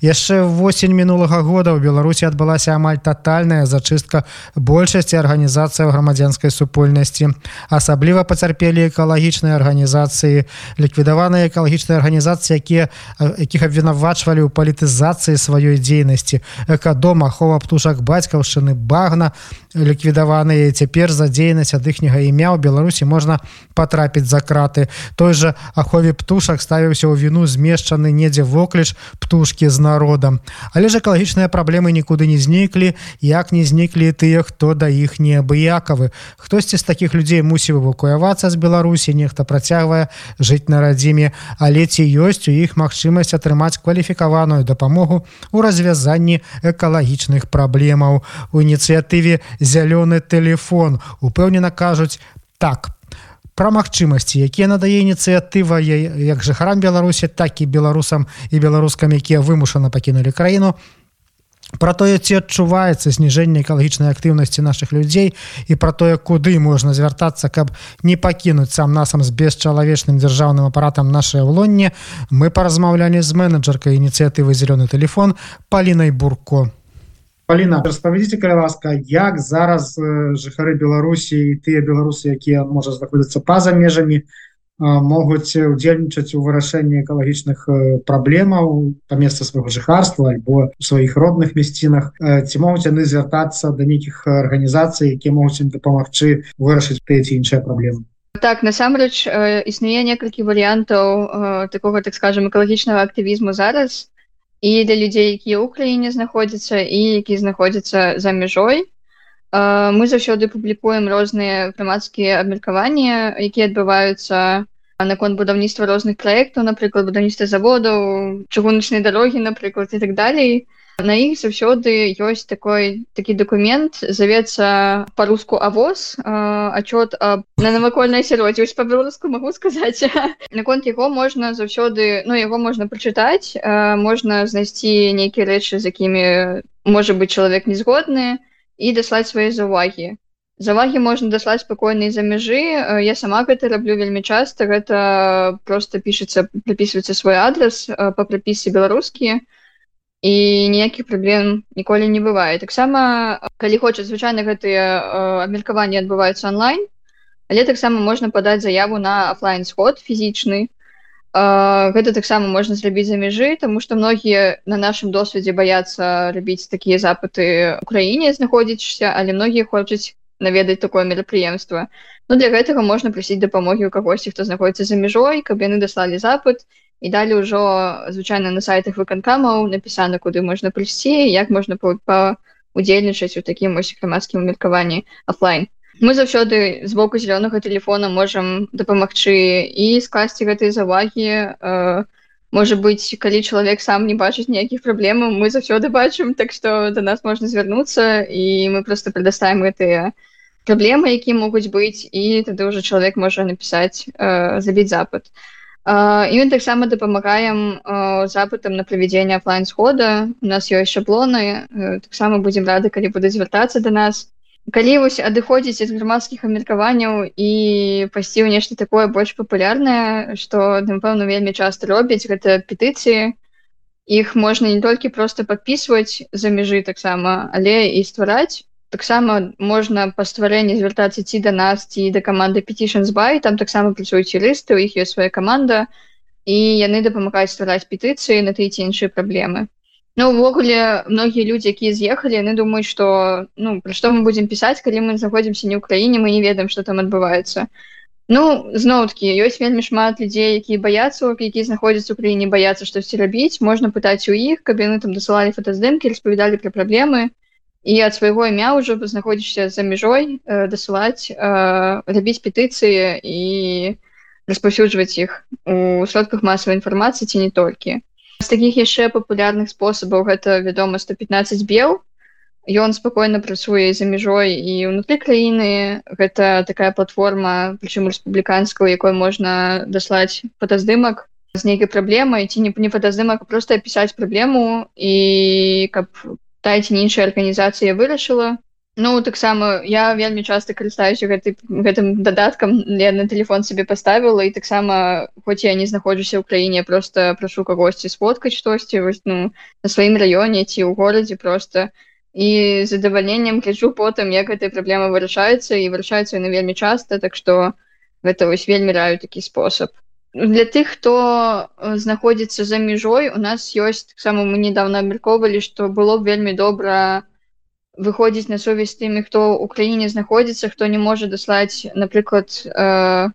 Яшчэ восень мінулага года ў беларусі адбылася амаль тотальная зачыстка большасці арганізацыяў грамадзянскай супольнасці. Асабліва пацярпелі экалагічныя арганізацыі ліквідаваныя экалагічныя арганізацыі якія якіх абвінавачвалі ў палітызацыі сваёй дзейнасці. Экадом ахова птушак бацькаўшчыны багна ліквідаваныя. Цяпер за дзейнасць ад іхняга імя ў беларусі можна патрапіць за краты. Той жа ахове птушак ставіўся ў віну змешчаны недзе вокліч птушкі з народам. Але ж экалагічныя праблемы нікуды не зніклі як не зніклі тыя хто да іх неабыякавы хтосьці з таких людзей мусіў эвакуявацца з беларусі нехта працягвае жыць на радзіме але ці ёсць у іх магчымасць атрымаць кваліфікаваную дапамогу у развязанні экалагічных праблемаў? У ініцыятыве зялёны телефон упэўнена кажуць так. по пра магчымасці якія надае ініцыятыва як жыхарам беларусі так і беларусам і беларускам якія вымушана пакінулі краіну. Про тое ці адчуваецца зніжэнне экалагічнай актыўнасці наших людзей і про тое куды можна звяртацца каб не пакінуць сам насам з бесчалавечным дзяржаўным апаратам наше ўлонне мы паразмаўлялі з менеджеркай ініцыятывы зялёны телефон палінай бурко Паліна распавядзіце каля ласка як зараз жыхары беларусі тыя беларусы якія можа знаходзяцца па-за межамі могуць удзельнічаць у вырашэнні экалагічных праблемаў па месца свайго жыхарства альбо сваіх родных мясцінах? Ці могуць яны звяртацца да нейкіх арганізацый якія могуць ім дапамагчы вырашыць тыя ці іншыя праблемы? Так насамрэч існуе некалькі варыянтаў такога так скажем экалагічнага актывізму зараз і для людзей якія ў краіне знаходзяцца і які знаходзяцца за мяжой мы заўсёды публікуем розныя грамадскія абмеркаванні якія адбываюцца наконт будаўніцтва розных праектаў напрыклад будаўніцтва заводаў чыгуначнай дарогі напрыклад і так далей. і на іх заўсёды ёсць такой такі документ завецца по-руску авоз отчет на навакольнай сяроддзе по-беларуску могу сказаць наконт яго можна заўсёды ну яго можна прачытаць можна знайсці нейкія рэчы з якімі можа быть чалавек незгодны і даслаць свае заўвагі завагі можна даслаць спакойна за мяжы я сама гэта раблю вельмі часта гэта просто пішацца прыпісваецца свой адрес по прапісы беларускія і ніякіх праблем ніколі не бывае. Таксама калі хочуць звычайна гэтыя абмеркаванні адбываюцца онлайн але таксама можна падаць заяву на офлайн сход фізічны. Гэта таксама можна зрабіць за мяжы тому что многія на нашым досведзе баяцца рабіць такія запыты краіне знаходзішся але многія хочуць наведаць такое мерапрыемства. Ну для гэтага можна прасіць дапамогі у кагосьці хто знаходіцца за мяжой каб яны даслалі запад і і далі ўжо звычайна на сайтах выканкамаў напісана куды можна прыйсці як можна удзельнічаць у такім ось грамадскім меркаванні офлайн мы заўсёды з боку зялёнага телефона можам дапамагчы і скласці гэтыя завагі э, можа быть калі чалавек сам не бачыць ніякіх праблемаў мы заўсёды бачым так што до нас можна звярнуцца і мы просто предоставим гэтыя праблемы якія могуць быць і тады ўжо чалавек можа напісаць э, забіць запад. а і мы таксама дапамагаем запытам на правядзенне офлайн схода у нас ёсць шаблоны таксама будзем рады калі будуць звяртацца до нас. Калі вось адыходзіць з грамадскіх абмеркаванняў і пасці ў нешта такое больш папулярнае што напэўна вельмі часта робяць гэта петыцыі іх можна не толькі просто подписывать за мяжы таксама але і ствараць таксама можна па стварэнні звяртацца ці да нас ці да каманды petitions by там таксама працуюць юрысты у іх ёсць свая каманда і яны дапамагаюць ствараць петыцыі на тыя ці іншыя праблемы. Ну увогуле многія людзі якія з'ехалі яны думаюць што ну пра што мы будзем пісаць калі мы знаходзімся не ў краіне мы не ведаем што там адбываецца. Ну зноўкі ёсць вельмі шмат людзей якія баяцца які знаходзяцца ў краіне баяцца штосьці рабіць. Можна пытаць у іх каб яны там дасылалі фотаздымкі распавядалі пра праблемы. і ад свайго імя ўжо знаходзішся за мяжой э, дасылаць э, рабіць петыцыі і распаўсюджваць іх у сродках масавай інфармацыі ці не толькі з такіх яшчэ папулярных спосабаў гэта вядома 115 бел. Ён спакойна працуе за мяжой і ўнутры краіны гэта такая платформа прычым рэспубліканскую якой можна даслаць фотаздымак з нейкай праблемай ці не не фотаздымак просто апісаць праблему і каб тая ці іншая арганізацыя вырашыла Ну таксама я вельмі часта карыстаюся гэты, гэтым дадаткам я на телефон себе поставила і таксама хоць я не знаходжуся ў краіне просто прашу кагосьці сфоткаць штосьці вось ну на сваім раёне ці ў горадзе просто. І задавальненнем гляджу потым як гэтая праблема вырашаецца і вырашаецца на вельмі часта так што гэта вось вельмі раю такі спосаб для тых хто знаходзіцца за мяжой у нас ёсць таксама мы недавно абмяркоўвалі што было б вельмі добра выходзіць на сувязь тымі хто ў краіне знаходзіцца хто не можа даслаць напрыклад э,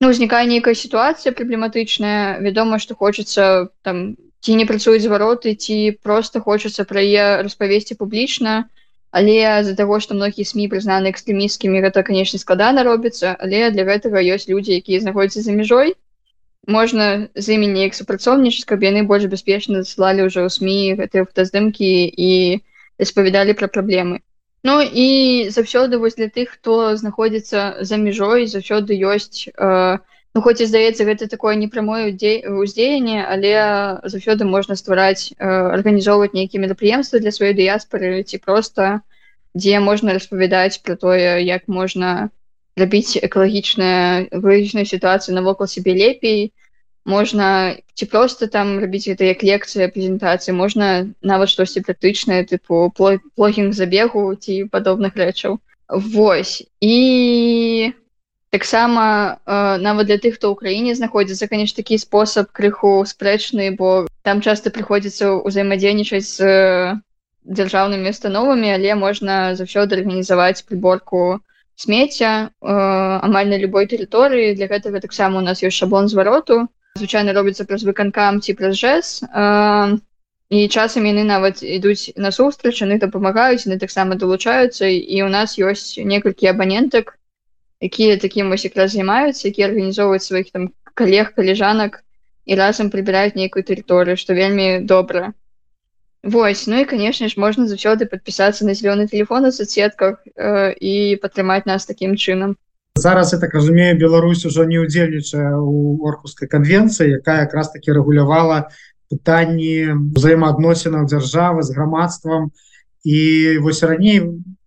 ну узнікае нейкая сітуацыя праблематычная вядома што хочацца там ці не працуюць звароты ці просто хочацца пра яе распавесці публічна але з-за таго што многія сМ прызнаны экстрэміскімі гэта канешне складана робіцца але для гэтага ёсць людзі якія знаходзяцца за мяжой можна з імі неяк супрацоўнічаць каб яны больш бяспечна заслалі ўжо ў сМ гэтыя фотаздымкі і распавядалі пра праблемы. Ну і заўсёды вось для тых хто знаходзіцца за мяжой заўсёды ёсць э, ну, хоць і здаецца гэта такое непрамое ўздзеянне але заўсёды можна ствараць э, арганізоўваць нейкія мерапрыемствы для сваёй дыяспоры ці просто дзе можна распавядаць про тое як можна рабіць экалагічная экалагічную сітуацыю навокал сябе лепей. Можна ці просто там рабіць гэта як лекцыя прэзентацыі можна нават штосьці практычнае тыпу плогінг забегу ці падобных рэчаў Вось. І таксама э, нават для тых хто ў краіне знаходзіцца конечно такі спосаб крыху спрэчны бо там часто прыходзіцца ўзаемадзейнічаць з дзяржаўнымі установамі але можна заўсёды арганізаваць прыборку смецця э, амаль на любой тэрыторыі для гэтага таксама у нас ёсць шаблон звароту звычайна робіцца праз выканкам ці праз жэс э, і часам яны нават ідуць насустрач яны дапамагаюць яны таксама далучаюцца і у нас ёсць некалькі абанентак якія такім вось якраз займаюцца які арганізоўваюць сваіх там калег калежанак і разам прыбіраюць нейкую тэрыторыю што вельмі добра Вось ну і конечно ж можна заўсёды подпісацца на зялёны телефон у соцсетках э, і падтрымаць нас таким чынам зараз я так разумею Беларусь ужо не удзельнічае у оркускай конвенцыі якая якраз таки рэгулявала пытанні взаемаадносінаў дзяржавы з грамадствам і вось раней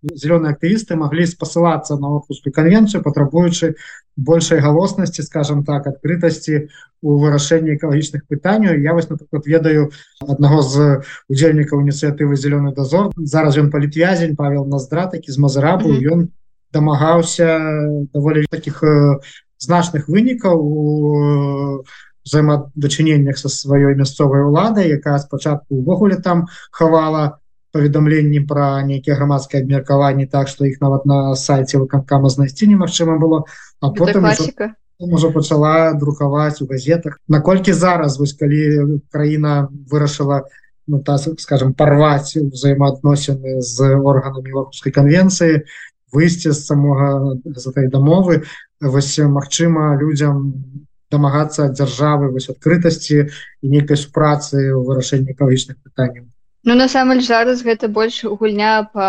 зеленые актывісты могли спасылацца на отпуску конвенцию патрабуючы большай галоснасці скажем так открытасці у вырашэнні экалагічных пытанняў. Я вось напрыклад ведаю аднаго з удзельнікаў ініцыятывы зеленый дозор зараз ён палітвязень павел наздрат які з мазарабу ён mm -hmm. дамагаўся даволі таких э, значных вынікаў у взаимодачыненнях со сваёй мясцовай уладай якая спачатку увогуле там хавала паведамленні пра нейкія грамадскія абмеркаванні так што іх нават на сайце выканкама знайсці немагчыма было а потым можа пачала друкаваць у газетах. Наколькі зараз вось калі краіна вырашыла ну, та, скажем порваць взаемаадносіны з органамі оркускай конвенцыі выйсці з самога з этой дамовы вось магчыма людям дамагацца дзяржавы вось адкрытасці і нейкай супрацы ў вырашэнні экалагічных пытанняў Ну насамрэч зараз гэта больш гульня по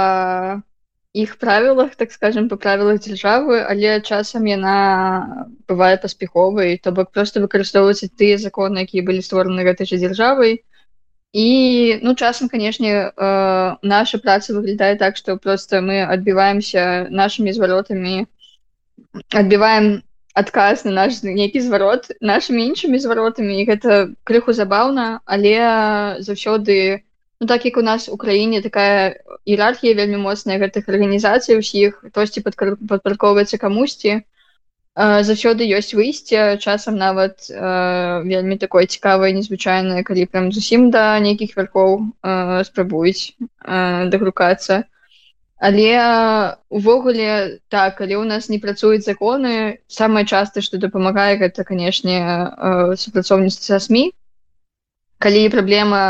іх правілах так скажем по правілах дзяржавы але часам яна бывае паспяховай то бок просто выкарыстоўваюцца тыя законы якія былі створаны гэтай жа дзяржавай і ну часам канешне э, наша праца выглядае так што просто мы адбіваемся нашими зваротамі адбіваем адказ на наш нейкі зварот нашими іншымі зваротамі гэта крыху забаўна але заўсёды у Ну, так як у нас у краіне такая іерархія вельмі моцная гэтых арганізацый усіх хтосьці падпарковваецца камусьці заўсёды ёсць выйсце часам нават э, вельмі такое цікавае незвычайнае калі прям зусім да нейкіх вяркоў э, спрабуюць э, дагрукацца. Але увогуле так але ў нас не працуюць законы самае часта што дапамагае гэта канешне э, супрацоўніцтва сМ калі праблема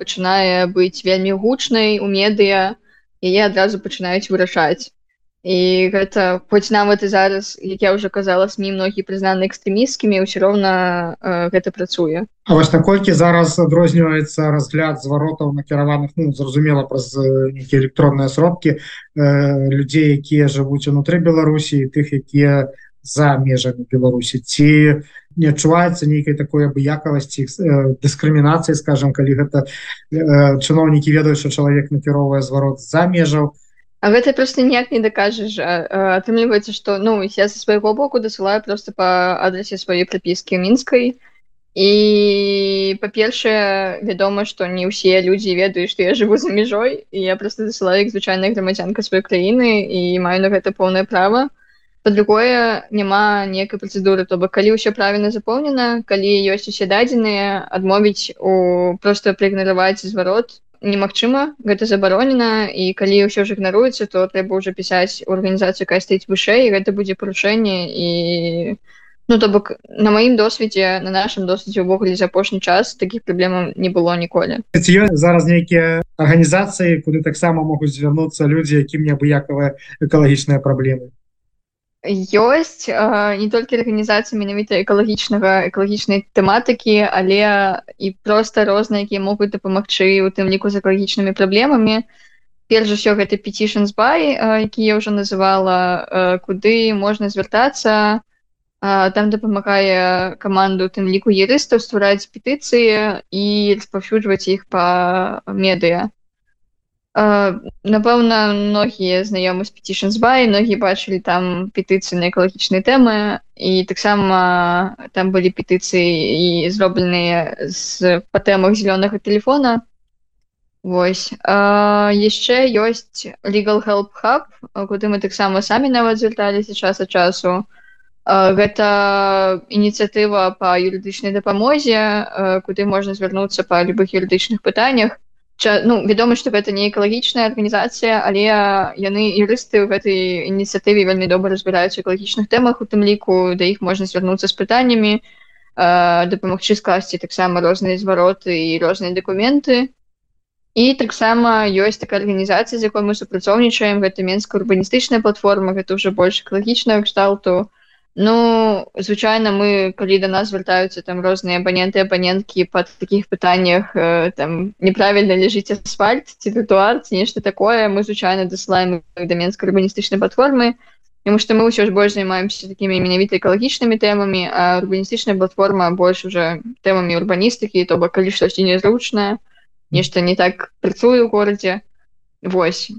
пачынае быць вельмі гучнай у медыа яе адразу пачынаюць вырашаць. І гэта хоць нават і зараз як я уже казала сМ многі прызнаны экстрэміскімі ўсё роўна э, гэта працуе. А вось наколькі зараз адрозніваецца разгляд зваротаў накіраваных ну, зразумела праз нейкія электронныя сродкі э, людзей якія жывуць унутры Беларусі тых якія за межамі Беларусі. Ці не адчуваецца нейкай такой абыякавасці э, дыскрымінацыі скажем калі гэта э, чыноўнікі ведаюць что чалавек накіроўвае зварот за межаў. А гэта просто ніяк не дакажаш атрымліваецца што ну я са свайго боку дасылаю просто па адрасе сваёй прапіскі мінскай. І па-першае вядома што не ўсе людзі ведаюць што я жыву за мяжой і я просто дасылаю іх звычайная грамадзянка сваёй краіны і маю на гэта поўнае права по-другое няма некай працэдуры то бок калі ўсё правільна запоўнена калі ёсць усе дадзеныя адмовіць у просто праігнараваць зварот немагчыма гэта забаронена і калі ўсё ж ігнаруецца то трэба ўжо пісаць у арганізацыю якая стаіць вышэй гэта будзе парушэнне і ну то бок на маім досведзе на нашым досведзе ўвогуле за апошні час такіх праблемаў не было ніколі. Зараз нейкія арганізацыі куды таксама могуць звярнуцца людзі якім неабыякавыя экалагічныя праблемы ёсць э, не толькі арганізацыі менавіта экалагічнага экалагічнай тэматыкі але і проста розныя якія могуць дапамагчы у тым ліку з экалагічнымі праблемамі перш усё гэта petition бай які я ўжо называла э, куды можна звяртацца э, там дапамагае каманду тым ліку юрыстаў ствараць петыцыі і распаўсюджваць іх па медыа напэўна многія знаёмы з petition бай многія бачылі там петыцыі на экалагічныя тэмы і таксама там былі петыцыі і зробленыя з па тэмах зялёнага телефона Вось. Яшчэ ёсць legal help hub куды мы таксама самі нават звярталіся час ад часу. Гэта ініцыятыва па юрыдычнай дапамозе куды можна звярнуцца па любых юрыдычных пытаннях ну вядома што гэта не экалагічная арганізацыя але яны юрысты ў гэтай ініцыятыве вельмі добра разбіраюць экалагічных тэмах у тым ліку да іх можна звярнуцца з пытаннямі дапамагчы скласці таксама розныя звароты і розныя дакументы. І таксама ёсць такая арганізацыя з якой мы супрацоўнічаем гэта менская урбаністычная платформа гэта ўжо больш экалагічная кшталту Ну звычайна мы калі да нас звяртаюцца там розныя абаненты абаненткі па такіх пытаннях э, там неправільна ляжыць асфальт ці тротуар ці нешта такое мы звычайна дасылаем да менскай урбаністычнай платформы Таму што мы ўсё ж больш займаемся такімі менавіта экалагічнымі тэмамі а урбаністычная платформа больш уже тэмамі урбаністыкі то бок калі штосьці незручнае нешта не так працуе ў горадзе Вось.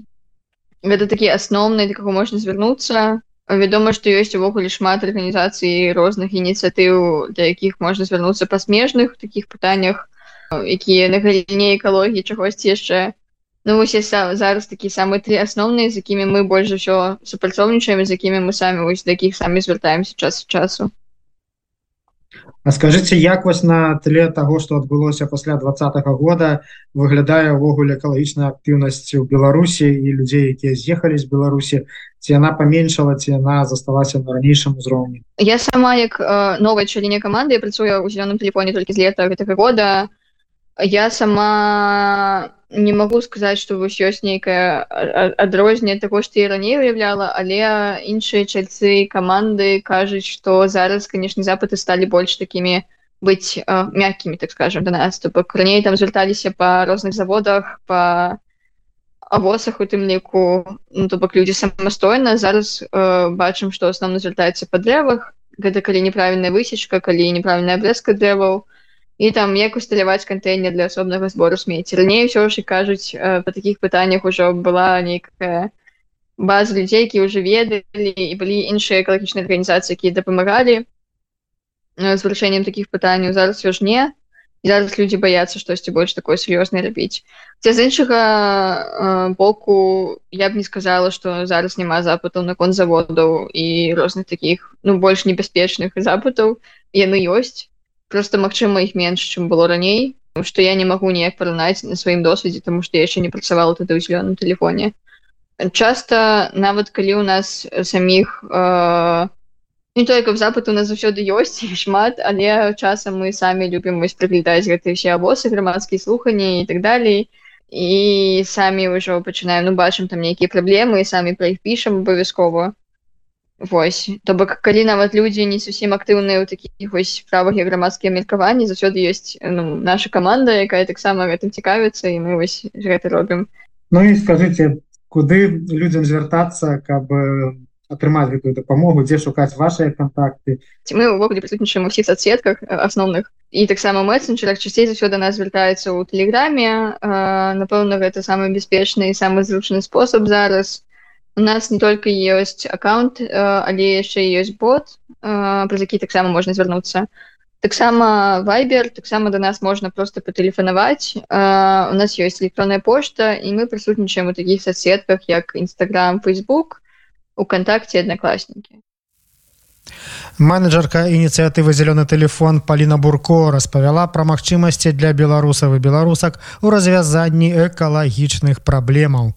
Гэта такі асноўны да каго можна звярнуцца вядома што ёсць увогуле шмат арганізацый розных ініцыятыў для якіх можна звярнуцца па смежных таких пытаннях якія на галіне экалогіі чагосьці яшчэ ну усе зараз такі самыя тры асноўныя з якімі мы больш за ўсё супрацоўнічаем з якімі мы самі вось такіх самі звяртаемся час часу А скажите як вось на тле того что адбылося пасля двадцатого года выглядае увогуле экалагічная актыўнасць у беларусі і людзей якія з'ехалі з беларусі? Ці яна паменшала ці яна засталася на ранейшым узроўні? Я сама як э, новая чаліне каманды працую ў зеленым телефоне толькі з лета гэтага года я сама не могу сказаць что вось ёсць нейкая адрозне того что я раней уяўляла але іншыя чальцы каманды кажуць что зараз конечно запыты стали больш такими быть мягкімі так скажем до нас то бок раней там звярталіся по розных заводах по авосах у тым ліку ну, то бок люди самастойна зараз э, бачым что основно звяртаецца по дрэвах гэта калі неправільная высечка калі неправільная брэска дрэваў то і там як усталяваць кантэйнер для асобнага збору смецці раней ўсё ж і кажуць э, па такіх пытаннях ужо была нейкая база людзей які ўжо ведалі і былі іншыя экалагічныя арганізацыі якія дапамагалі э, з вырашэннем такіх пытанняў зараз ўсё ж не. Зараз людзі баяцца штосьці больш такое сур'ёзнае рабіць ці з іншага э, боку я б не сказала што зараз няма запытаў наконт заводаў і розных такіх ну больш небяспечных запытаў яны ёсць просто магчыма іх менш чым было раней. Что я не могу ніяк параўнаць на сваім досведзе тому что я яшчэ не працавала тады ў зялёным телефоне. Часто нават калі у нас саміх э, не только в запад у нас заўсёды ёсць шмат але часам мы самі любім вось праглядаць гэтыя все абосы грамадскія слуханні і так далей і самі ўжо пачынаем ну бачым там нейкія праблемы і самі пра іх пішам абавязкова Вось. То бок калі нават людзі не зусім актыўныя ў такіх вось справах і грамадскія меркаванні заўсёды ёсць ну, наша каманда якая таксама гэтым цікавіцца і мы вось гэта робім. Ну і скажите куды людзям звяртацца каб атрымаць гэтую дапамогу дзе шукаць ваши контакты ці мы ўвогуле прысутнічаем усіх соцсетках асноўных? І таксама месенджерах часцей заўсёды нас звяртаецца ў тэлеграме напэўна гэта самы бяспечны і самы зручны спосаб зараз у нас не только ёсць аккаунт але яшчэ ёсць бот праз які таксама можна звярнуцца таксама вайбер таксама до нас можна просто патэлефанаваць у нас ёсць электронная пошта і мы прысутнічаем у такіх соцсетках як нстаграм Facebook уконтакце аднакласнікі менеджерка ініцыятывы зялёны телефон Паліна бурко распавяла пра магчымасці для беларусаў і беларусак у развязанні экалагічных праблемаў